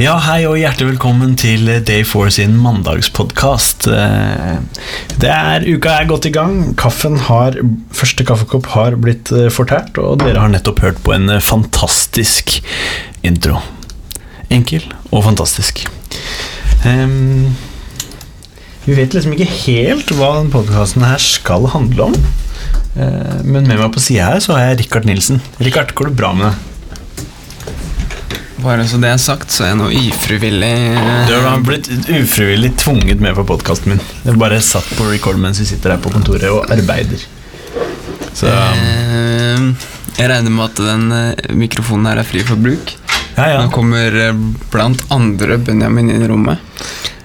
Ja, hei og hjertelig velkommen til Day 4 sin mandagspodkast. Det er, uka er godt i gang. Kaffen har, Første kaffekopp har blitt eh, fortært, og dere har nettopp hørt på en eh, fantastisk intro. Enkel og fantastisk. Um, vi vet liksom ikke helt hva denne podkasten her skal handle om. Uh, men med meg på sida her så har jeg Rikard Nilsen. Rikard, går det bra med deg? Bare så det er sagt, så er jeg nå ufrivillig Du har blitt ufrivillig tvunget med på podkasten min. Jeg bare satt på record mens vi sitter her på kontoret og arbeider. Så Eh, Jeg regner med at den eh, mikrofonen her er fri for bruk. ja, ja. Nå kommer eh, blant andre Benjamin inn i rommet.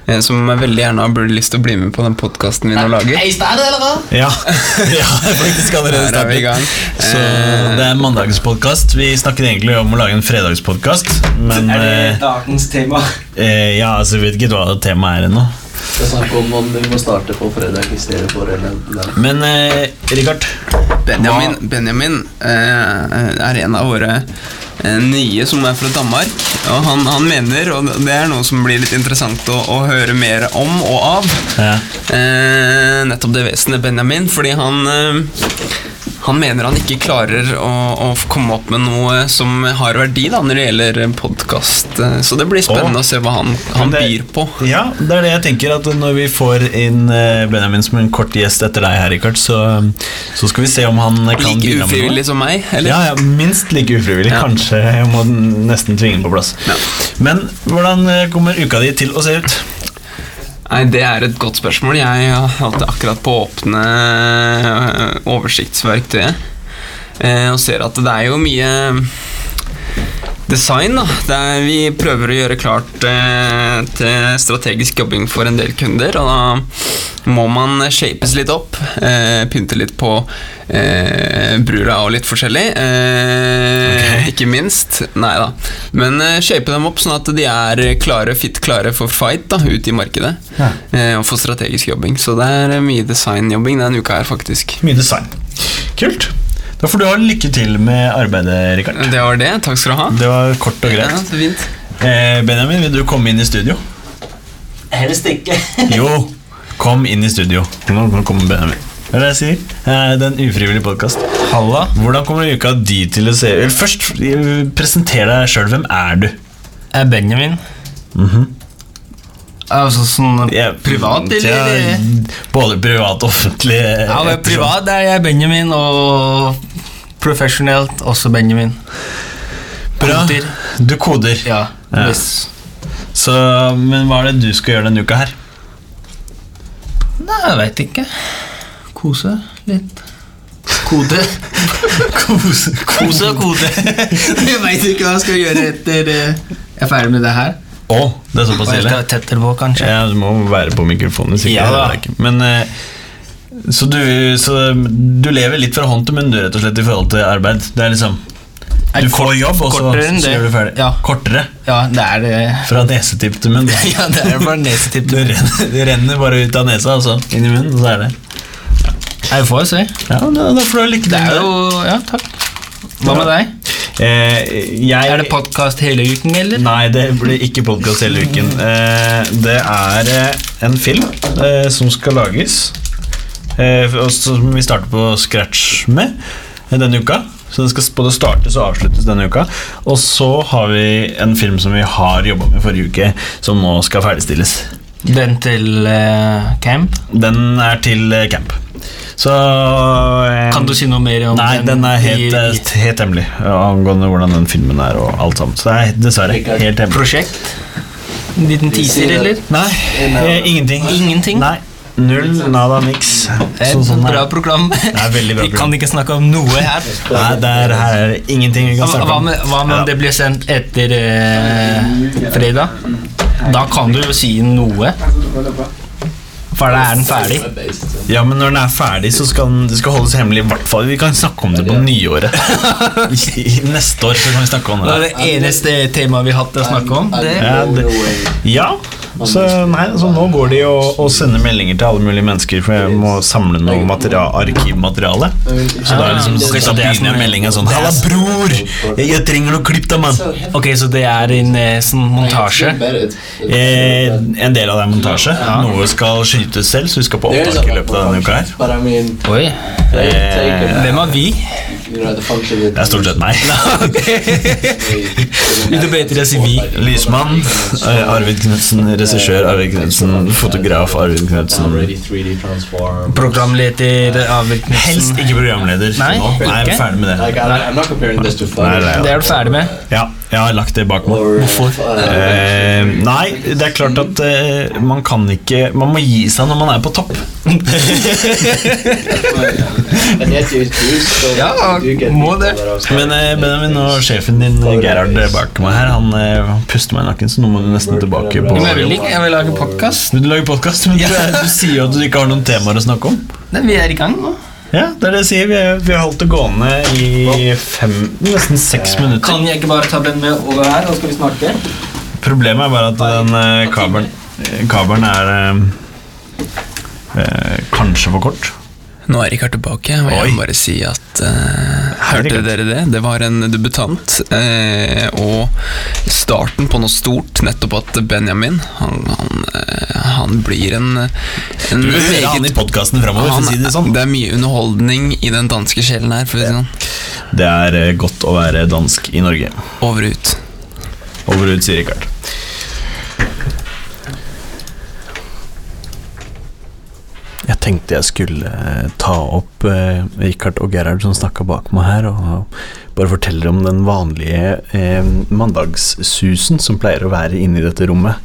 Eh, jeg veldig gjerne har burde lyst til å bli med på den podkasten vi nå lager. Er i stedet, eller hva? Ja, ja faktisk allerede er startet. Så Eh, det er en mandagspodkast. Vi snakket egentlig om å lage en fredagspodkast, men Er det eh, dagens tema? eh, Ja, altså, vi vet ikke hva temaet er ennå. Skal snakke om om vi må starte på fredag i stedet for eller. Men eh, Rikard, Benjamin, Benjamin eh, er en av våre eh, nye som er fra Danmark. Og han, han mener, og det er noe som blir litt interessant å, å høre mer om og av, ja. eh, nettopp det vesenet Benjamin, fordi han eh, han mener han ikke klarer å, å komme opp med noe som har verdi da, når det gjelder podkast. Så det blir spennende Åh. å se hva han, han det- byr på. Ja, det er det jeg tenker at når vi får inn eh, Benjamin som en kort gjest etter deg her, Richard, så, så skal vi se om han kan Like bidra med noe. Like ufrivillig som meg, eller? Ja, ja, minst like ufrivillig. Ja. Kanskje jeg må nesten tvinge den på plass. Ja. Men hvordan eh, kommer uka di til å se ut? Nei, Det er et godt spørsmål. Jeg holdt akkurat på åpne øh, oversiktsverktøyet eh, og ser at det er jo mye design. da Vi prøver å gjøre klart eh, til strategisk jobbing for en del kunder. Og da må man shapes litt opp, eh, pynte litt på eh, brura og litt forskjellig. Eh, Ok. Ikke minst. Nei da. Men eh, shape dem opp sånn at de er klare, fit klare for fight da, ute i markedet. Ja. Eh, og for strategisk jobbing. Så det er mye designjobbing denne uka her, faktisk. Mye design. Kult. Da får du ha lykke til med arbeidet, Rikard. Det var det. Takk skal du ha. Det var kort og Ja, greit. så fint. Eh, Benjamin, vil du komme inn i studio? Helst ikke. Jo, kom inn i studio. Nå kommer Benjamin. Hva er det jeg sier? Eh, Det er en ufrivillig podkast. Halla. Hvordan kommer uka di til å se ut? Først, eh, presenter deg sjøl. Hvem er du? Jeg er Benjamin. Altså sånn privat, eller? Ja, både privat og offentlig. Ja, men privat er jeg Benjamin, og profesjonelt også Benjamin. Bra. Koder. Du koder. Ja, Ja. Så, men hva er det du skal gjøre denne uka her? Nei, jeg veit ikke. Kose litt. Kode. Kose, Kose kode. jeg veit ikke hva jeg skal gjøre etter eh, jeg er ferdig med det her. Å, det er såpass ille? tettere på, kanskje. Ja, du må være på mikrofonen. hvis Ja. Men eh, så du, så du lever litt fra hånd til munn, rett og slett, i forhold til arbeid? Det er liksom Du får jobb, og så, så gjør du ferdig. Ja. Kortere. Ja, det er det. Fra nesetipp til munn. Ja, det er bare nesetipp. til munn. det renner bare ut av nesa, altså. Inn i munnen, og så er det Jeg får se. Ja, da, da får du lykke til. Det er jo Ja, takk. Hva med deg? Eh, jeg, Er det podkast hele uken, eller? Nei, det blir ikke podkast hele uken. Eh, det er eh, en film som skal lages, eh, som vi starter på scratch med denne uka. Så den skal både startes og avsluttes denne uka. Og så har vi en film som vi har jobba med forrige uke, som nå skal ferdigstilles. Den til camp? Den er til camp. Så eh, Kan du si noe mer om Nei, den er helt, i- eh, i helt hemmelig eh, angående hvordan den filmen er. og alt sammen Så det er dessverre helt hemmelig. prosjekt? En liten teaser, eller? Nei, eh, ingenting. Ingenting? Nei, Null, nada, niks. Sånn, sånn bra program. Det er veldig bra Vi kan ikke snakke om noe her. Nei, der, er det ingenting vi kan snakke snakke hva om. med, hva med om det blir sendt etter eh, fredag? Da kan du jo si noe. For da er den ferdig. Ja, men når den er ferdig, så skal den, det skal holdes hemmelig. i hvert fall. Vi kan snakke om det på nyåret. I- Neste år så kan vi snakke om Det Det er det. det eneste temaet vi har hatt å snakke om. Ja, det, ja Så, nei, så nå går de og, og sender meldinger til alle mulige mennesker, for jeg må samle noe material, arkivmateriale. Så da, er liksom, ok, så så det er begynner jeg meldinga sånn Halla, bror! Jeg, jeg trenger noe klipp da, mann! Ok, så det er en eh, sånn montasje. Eh, en del av det er montasje. Noe skal skytes selv, så vi skal på opptak i løpet av denne uka her. Oi. it, Hvem er vi? Det er stort sett meg. Vil du bedre si vi? Lysmann, eh, Arvid Knutsen, regissør Arvid Knutsen, fotograf Arvid Knutsen. already 3D transform. Programleder Arvid Helst ikke programleder Nei. Nei, jeg er ferdig med det. Nei, Det er du ferdig med. Ja, jeg har lagt det bak meg. Hvorfor? Eh, nei, det er klart at eh, man kan ikke Man må gi seg når man er på topp. Ja, må det. Men eh, Benjamin og sjefen din, Gerhard, bak meg her, han eh, puster meg i nakken, så nå må du nesten tilbake på Men jeg vil ikke, jeg vil lage podkast. Vil du lage podkast? Men du, du sier jo at du ikke har noen temaer å snakke om. Nei, Vi er i gang nå. Ja, det er det jeg sier. Vi, vi har holdt det gående i fem, nesten seks minutter. Kan jeg ikke bare ta den med over her, og skal vi snakke? Problemet er bare at den eh, kabelen, eh, kabelen er eh, eh, kanskje for kort. Nå er Rikard tilbake, og jeg Oi. må bare si at uh, Hørte dere det? Det var en debutant. Uh, og starten på noe stort. Nettopp at Benjamin Han, han, uh, han blir en, en Du vil høre han i podkasten framover, for å si det sånn. Det er mye underholdning i den danske sjelen her. For å si det sånn. Det er godt å være dansk i Norge. Over og ut. Over ut, sier Rikard. Jeg tenkte jeg skulle eh, ta opp eh, Richard og Gerhard som snakka bak meg her, og bare fortelle om den vanlige eh, mandagssusen som pleier å være inni dette rommet.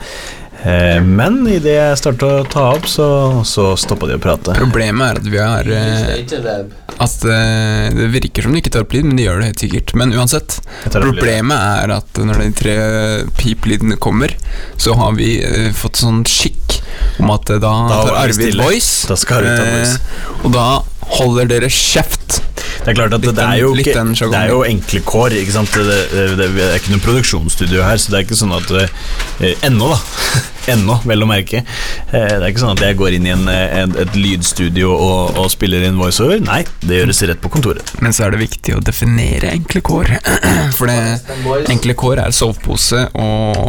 Eh, men idet jeg startet å ta opp, så, så stoppa de å prate. Problemet er at vi har eh, At eh, det virker som de ikke tar opp lyd, men de gjør det helt sikkert. Men uansett, problemet er at når de tre pip-lydene kommer, så har vi eh, fått sånn skikk om at eh, da, Da tar Arvid voice, Da skal Arvid ta eh, voice. og da holder dere kjeft. Det er klart at det, Litt det, er jo ikke, det er jo enkle kår. Ikke sant? Det, det, det, det er ikke noe produksjonsstudio her, så det er ikke sånn at eh, Ennå, da. Ennå, vel å merke. Eh, det er ikke sånn at jeg går inn i en, eh, en, et lydstudio og, og spiller inn voiceover. Nei, det gjøres rett på kontoret. Men så er det viktig å definere enkle kår. For det, enkle kår er sovepose og,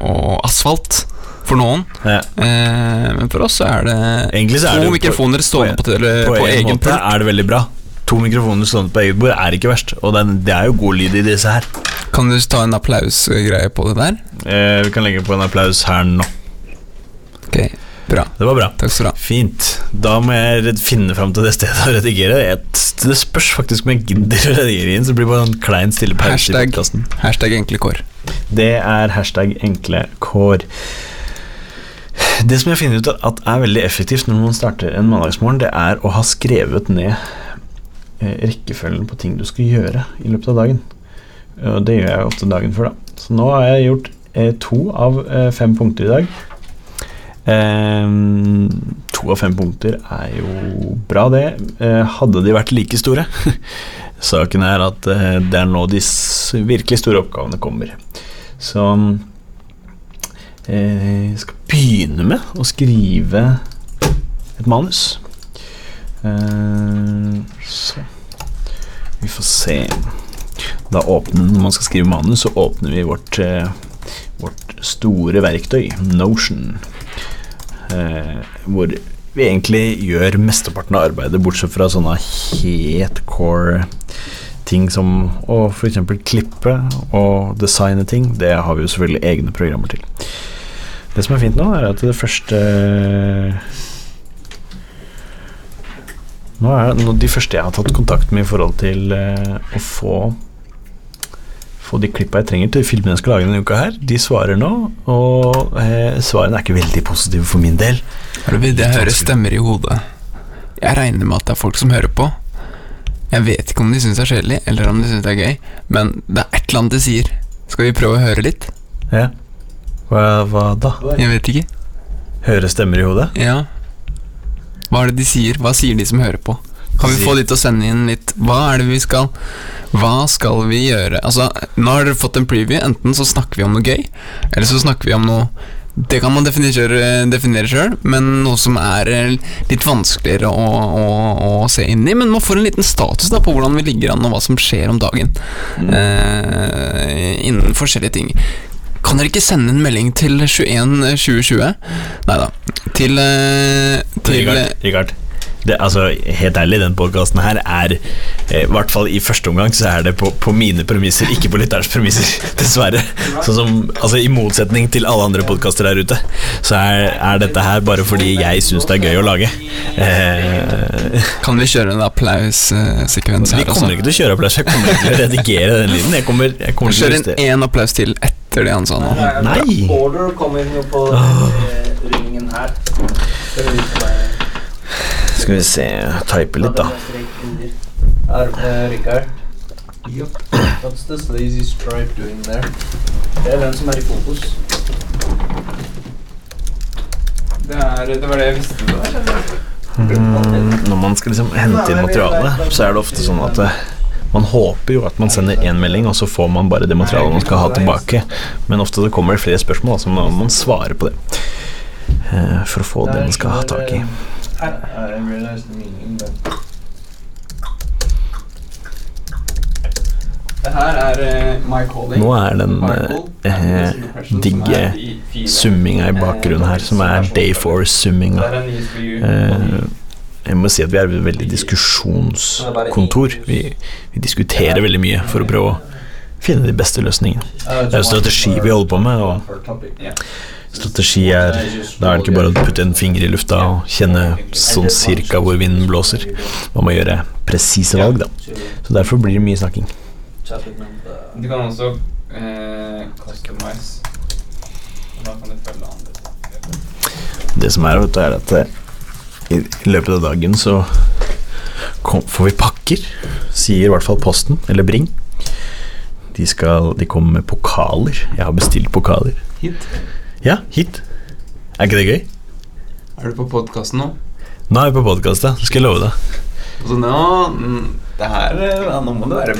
og asfalt for noen. Ja. Eh, men for oss så er det Egentlig så er to det mikrofoner stående på, på, På, på, egen måte pult. er det veldig bra. To mikrofoner stående på eget bord er ikke verst, og det er, det er jo god lyd i disse her. Kan du ta en applausgreie på det der? Eh, vi kan legge på en applaus her nå. Ok, bra. Det var bra. Takk skal du ha. Fint. Da må jeg finne fram til det stedet å redigere. Jeg, det spørs faktisk om jeg gidder å redigere inn, så det blir bare en klein, stille pause i Hashtag, hashtag enkle kår. Det er hashtag enkle kår. Det som jeg finner ut at er veldig effektivt når man starter en mandagsmorgen, det er å ha skrevet ned rekkefølgen på ting du skal gjøre i løpet av dagen. Og det gjør jeg ofte dagen før, da. Så nå har jeg gjort eh, to av eh, fem punkter i dag. Eh, to av fem punkter er jo bra, det. Eh, hadde de vært like store Saken er at eh, det er nå de virkelig store oppgavene kommer. Så eh, jeg skal begynne med å skrive et manus. Eh, så Vi får se. Da åpner, når man skal skrive manus, så åpner vi vårt, eh, vårt store verktøy, Notion. Eh, hvor vi egentlig gjør mesteparten av arbeidet, bortsett fra sånne helt core ting som å f.eks. klippe og designe ting. Det har vi jo selvfølgelig egne programmer til. Det som er fint nå, er at det første Nå er nå De første jeg har tatt kontakt med i forhold til eh, å få Få de klippa jeg trenger til filmene jeg skal lage denne uka her, de svarer nå, og eh, svarene er ikke veldig positive for min del. Jeg hører stemmer i hodet. Jeg regner med at det er folk som hører på. Jeg vet ikke om de syns det er kjedelig, eller om de syns det er gøy, men det er et eller annet de sier. Skal vi prøve å høre litt? Ja. Hva, hva da? Jeg vet ikke. Høre stemmer i hodet? Ja. Hva er det de sier? Hva sier de som hører på? Kan vi få de til å sende inn litt Hva er det vi skal Hva skal vi gjøre? Altså, nå har dere fått en preview. Enten så snakker vi om noe gøy, eller så snakker vi om noe Det kan man definere, sjøl, men noe som er eh, litt vanskeligere å, å, å se inn i. Men man får en liten status da på hvordan vi ligger an, og hva som skjer om dagen. Eh, innen forskjellige ting. Kan dere ikke sende en melding til 21 2020? Nei da. Til, eh, til Richard, Richard. Det, altså, helt ærlig, den podkasten her er eh, I hvert fall i første omgang så er det på, på mine premisser, ikke på lytterens premisser, dessverre. Sånn som, altså I motsetning til alle andre podkaster der ute, så er, er dette her bare fordi jeg syns det er gøy å lage. Eh, Kan vi kjøre en applaussekvens vi her kommer ikke til å kjøre applaus, jeg kommer ikke til å redigere den lyden. Jeg kommer, jeg kommer Kjør en justere. én applaus til etter det han sa nå. Nei! Order kommer jo på eh, ringen her. Skal vi se, type litt, da. Eh, Rikard. What's this lazy stripe doing there? Det er den som er i fokus. Det, var det jeg visste. Mm, når man skal liksom hente inn materiale, så er det ofte sånn at eh, man håper jo at man sender én melding, og så får man bare det materialet man skal ha tilbake. Men ofte så kommer det flere spørsmål, så må man svarer på det. eh, For å få det man skal ha tak i. Det her er eh, My Calling. Nå er den eh, digge summinga i bakgrunnen her, som er Day Dayforce-summinga. Eh, jeg må si at vi er et veldig diskusjonskontor. Vi, vi diskuterer veldig mye for å prøve å finne de beste løsningene. Det er jo strategi vi holder på med, og strategi er Da er det ikke bare å putte en finger i lufta og kjenne sånn cirka hvor vinden blåser. Man må gjøre presise valg, da. Så derfor blir det mye snakking. Du kan også eh, customize. Da kan du følge andre. Det som er, vet du, er at eh, i løpet av dagen så kom, får vi pakker, sier i hvert fall Posten, eller Bring. De, skal, de kommer med pokaler. Jeg har bestilt pokaler. Hit. Ja, hit. Er ikke det gøy? Er du på podkasten nå? Nå er vi på podkast, ja. Skal jeg love deg. Altså nå mm, Det her eh, Nå må det være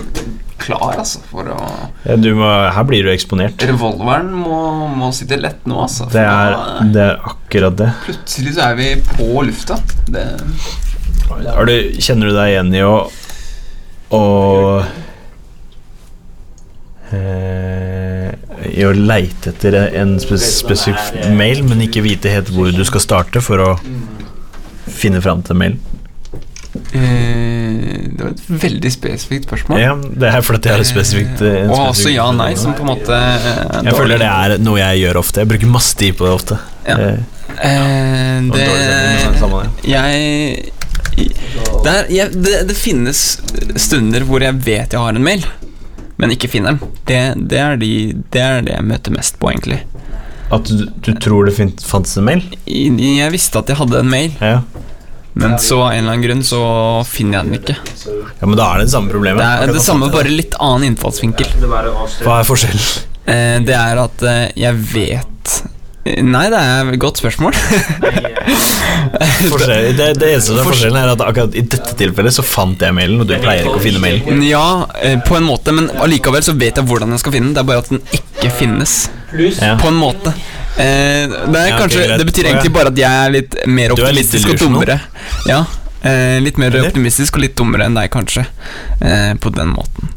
klar, altså, for å Ja, du må, her blir du eksponert. Revolveren må, må sitte lett nå, altså. Det er, da, det er akkurat det. Plutselig så er vi på lufta. Det Har du, kjenner du deg igjen i å eh, I å leite etter en spes spesifikk mail, men ikke vite helt hvor du skal starte for å finne fram til mailen? Eh, Det var et veldig spesifikt spørsmål. Ja, det er fordi jeg har et spesifikt eh, en Og også ja og nei, som på en måte eh, Jeg føler det er noe jeg gjør ofte. Jeg bruker masse tid på det ofte. Ja. Eh, eh, det. Jeg det, er, jeg, det, det finnes stunder hvor jeg vet jeg har en mail, men ikke finner den. Det, det, er, de, det er det jeg møter mest på, egentlig. At du, du tror det fantes en mail? Jeg visste at jeg hadde en mail, Ja. Men så av en eller annen grunn så finner jeg den ikke. ja, men da er det det samme problemet. Det er det samme, bare litt annen innfallsvinkel. Hva er forskjellen? Eh, Det er at eh, jeg vet Nei, det er et godt spørsmål. Det, det eneste som er forskjellen, er at akkurat i dette tilfellet så fant jeg mailen, og du pleier ikke å finne mailen. Ja, eh, på en måte, men allikevel så vet jeg hvordan jeg skal finne den. Det er bare at den ikke finnes. Ja. På en måte. Eh, det, er Ja, kanskje, okay, det betyr egentlig bare at jeg er litt mer er litt optimistisk og dummere. Ja, eh, Litt mer Eller? optimistisk og litt dummere enn deg, kanskje. Eh, på den måten.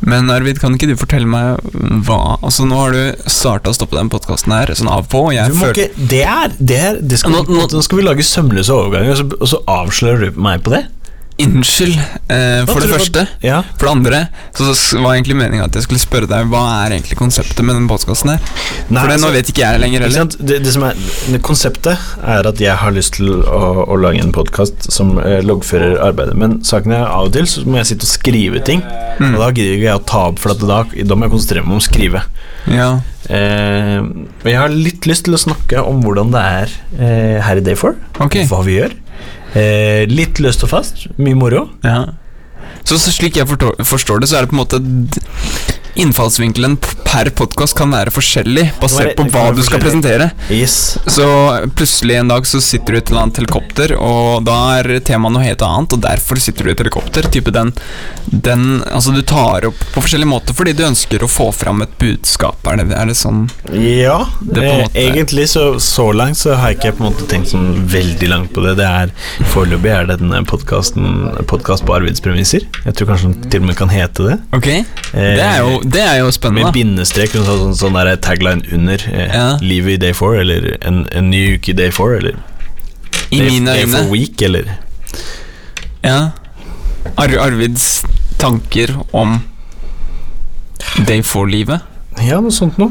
Men Arvid, kan ikke du fortelle meg hva Altså Nå har du starta å stoppe den podkasten her, sånn av på. Og jeg Du må føler ikke, det er, det er det skal, Nå- nå, nå, skal vi lage sømløse overganger, og så, og så avslører du meg på det? Unnskyld, eh, for det første. Ja. For det andre så var egentlig meninga at jeg skulle spørre deg hva er egentlig konseptet med den podkasten her. Nei, For det, nå altså, vet ikke jeg lenger heller. Det, det som er, det konseptet er at jeg har lyst til å, å lage en podkast som eh, loggfører arbeidet, men saken er av og til så må jeg sitte og skrive ting, Mm. og da gidder ikke jeg å ta opp, for da, da må jeg konsentrere meg om å skrive. Ja. Eh, jeg har litt lyst til å snakke om hvordan det er eh, her i Day4. Okay. hva vi gjør. Eh, litt løst og fast, mye moro. Ja. Så, så slik jeg forstår, forstår det, så er det på en måte innfallsvinkelen per podkast kan være forskjellig, basert på hva du skal presentere. Yes. Så plutselig en dag så sitter du i et eller annet helikopter, og da er temaet noe helt annet, og derfor sitter du i et helikopter. Type den, den Altså, du tar opp på forskjellige måter fordi du ønsker å få fram et budskap. Er det, er det sånn Ja, Det eh, egentlig så, så langt så har jeg ikke på en måte tenkt sånn veldig langt på det. Det er Foreløpig er denne podkasten podkast på Arvids premisser. Jeg tror kanskje den til og med kan hete det. Ok, det er jo, det er jo spennende. Med bindestrek og sånn, sånn der tagline under. Eh, Ja. Livet i day four, eller en, en ny uke i day four, eller I day, mine day øyne. for week, eller Ja. Ar Arvids tanker om Day 4-livet. Ja, noe sånt noe.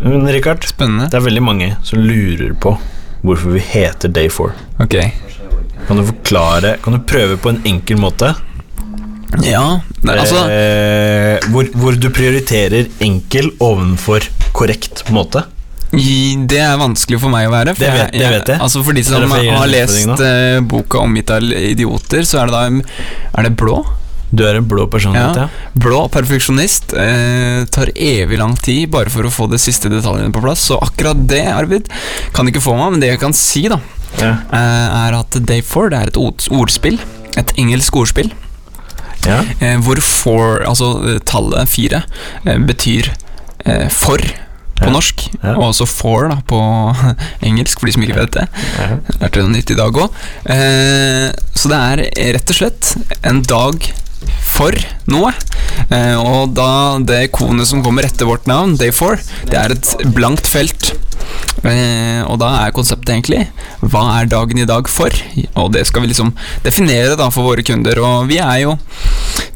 Men Richard, Spennende. det er veldig mange som lurer på hvorfor vi heter Day four. Ok. Kan du forklare Kan du prøve på en enkel måte? Ja, nei, altså eh, hvor, hvor du prioriterer enkel ovenfor korrekt måte. Det er vanskelig for meg å være. For Det vet- det vet jeg. Altså For de som har lest eh, boka 'Omgitt av idioter', så er det da Er det blå? Du er en blå personlighet, ja. Blå perfeksjonist eh, tar evig lang tid bare for å få de siste detaljene på plass. Så akkurat det, Arvid, kan ikke få meg, men det jeg kan si, da, Ja. eh, er at Day 4 det er et ordspill. Et engelsk ordspill. Ja. Eh, hvor for, altså eh, tallet fire, eh, betyr eh, for på norsk, Ja. og også for da, på engelsk, for de som ikke vet det. Lærte noe nytt i dag òg. Eh, så det er rett og slett en dag for noe. Eh, og da det ikonet som kommer etter vårt navn, Day 4, det er et blankt felt. Eh, og da er konseptet egentlig Hva er dagen i dag for? Og det skal vi liksom definere da for våre kunder. Og vi er jo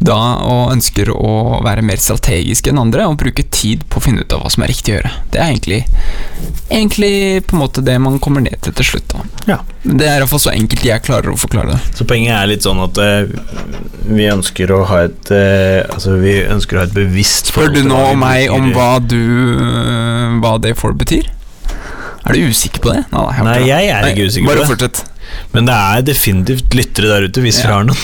da og ønsker å være mer strategiske enn andre og bruke tid på å finne ut av hva som er riktig å gjøre. Det er egentlig, egentlig på en måte det man kommer ned til til slutt. da Ja. Det er iallfall så enkelt jeg klarer å forklare det. Så poenget er litt sånn at uh, vi ønsker å ha et uh, Altså, vi ønsker å ha et bevisst Spør du nå om meg om hva du uh, Hva det for betyr? Er du usikker på det? Nei, jeg er ikke usikker på det. bare fortsett. Men det er definitivt lyttere der ute, hvis Ja. dere har noen.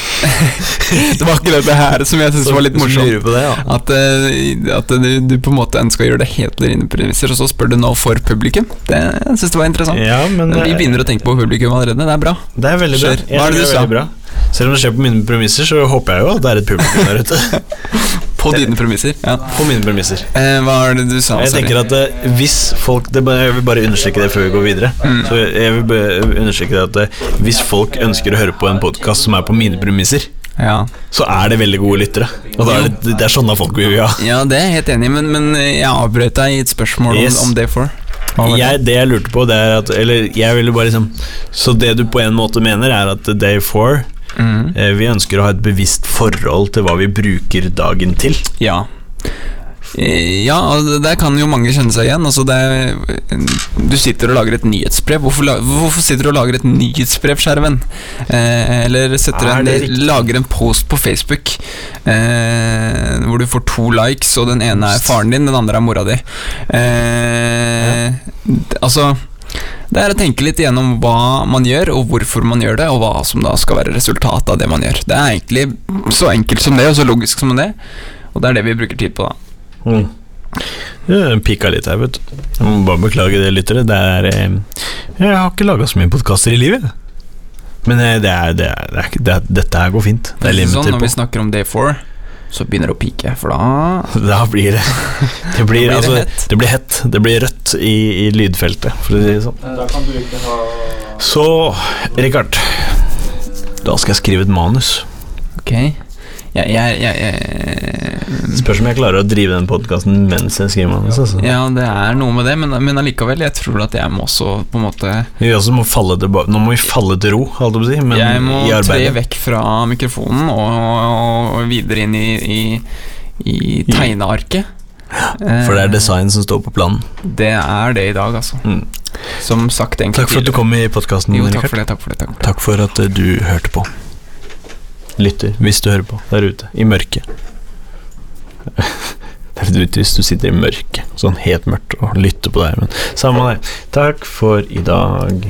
Det var akkurat det her som jeg syntes var litt morsomt. på det, ja. At, øh, at du, du på en måte ønsker å gjøre det helt på dine premisser, og så spør du nå for publikum. Det jeg synes det var interessant. Ja, men Vi eh, begynner å tenke på publikum allerede. Det er bra. Det er veldig bra. Hva er det du sa? Selv om det skjer på mine premisser, så håper jeg jo at det er et publikum der ute. På dine premisser. Ja. På mine premisser. Eh, hva er det du sa? Jeg Sorry. tenker at eh, hvis folk det, Jeg vil bare understreke det før vi går videre. Mm. Så jeg vil understreke det at eh, Hvis folk ønsker å høre på en podkast som er på mine premisser, ja. så er det veldig gode lyttere. Og er det, det er sånne folk vi vil ha. ja, det er jeg helt enig i, men, men jeg avbrøt deg i et spørsmål Yes. om, om det for. Det? Jeg, det jeg lurte på, det er at Eller jeg ville bare liksom Så det du på en måte mener, er at Day 4 Eh, Vi ønsker å ha et bevisst forhold til hva vi bruker dagen til. Ja. Eh, Ja, der kan jo mange kjenne seg igjen. Altså det er, du sitter og lager et nyhetsbrev. Hvorfor, hvorfor sitter du og lager et nyhetsbrev, kjære venn? Eh, eller Er en, lager en post på Facebook eh, hvor du får to likes, og den ene er faren din, den andre er mora di. Eh, ja. Altså det er å tenke litt igjennom hva man gjør, og hvorfor man gjør det, og hva som da skal være resultatet av det man gjør. Det er egentlig så enkelt som det, og så logisk som det. Og det er det vi bruker tid på, da. Mm. Jeg pika litt her, vet du. Jeg må bare beklage det, lyttere. Det er eh, Jeg har ikke laga så mye podkaster i livet. Men eh, det er, det er, det er, det dette her går fint. Det er sånn, på. når vi snakker om day four, så begynner det å pike, for da Da blir det Det blir, blir det altså, hett. det blir hett. Det blir rødt i, i lydfeltet, for å si det sånn. Da kan du ikke ha Så, Richard. Da skal jeg skrive et manus. Ok. Jeg, jeg, jeg, Spørs om jeg klarer å drive den podkasten mens jeg skriver manus. Altså. Ja, det er noe med det, men, men allikevel, jeg tror at jeg må også på en måte Vi også må falle til, Nå må vi falle til ro, holdt jeg på å si, men Jeg må tre vekk fra mikrofonen og, og videre inn i, i, i tegnearket. For det er design som står på planen. Det er det i dag, altså. Mm. Som sagt egentlig Takk for at du kom i podkasten, takk takk takk for det. Takk for at eh, du hørte på. Lytter, hvis du hører på der ute, i mørket. Det er litt hvis du sitter i mørket, sånn helt mørkt, og lytter på det her, men samme det. Takk for i dag.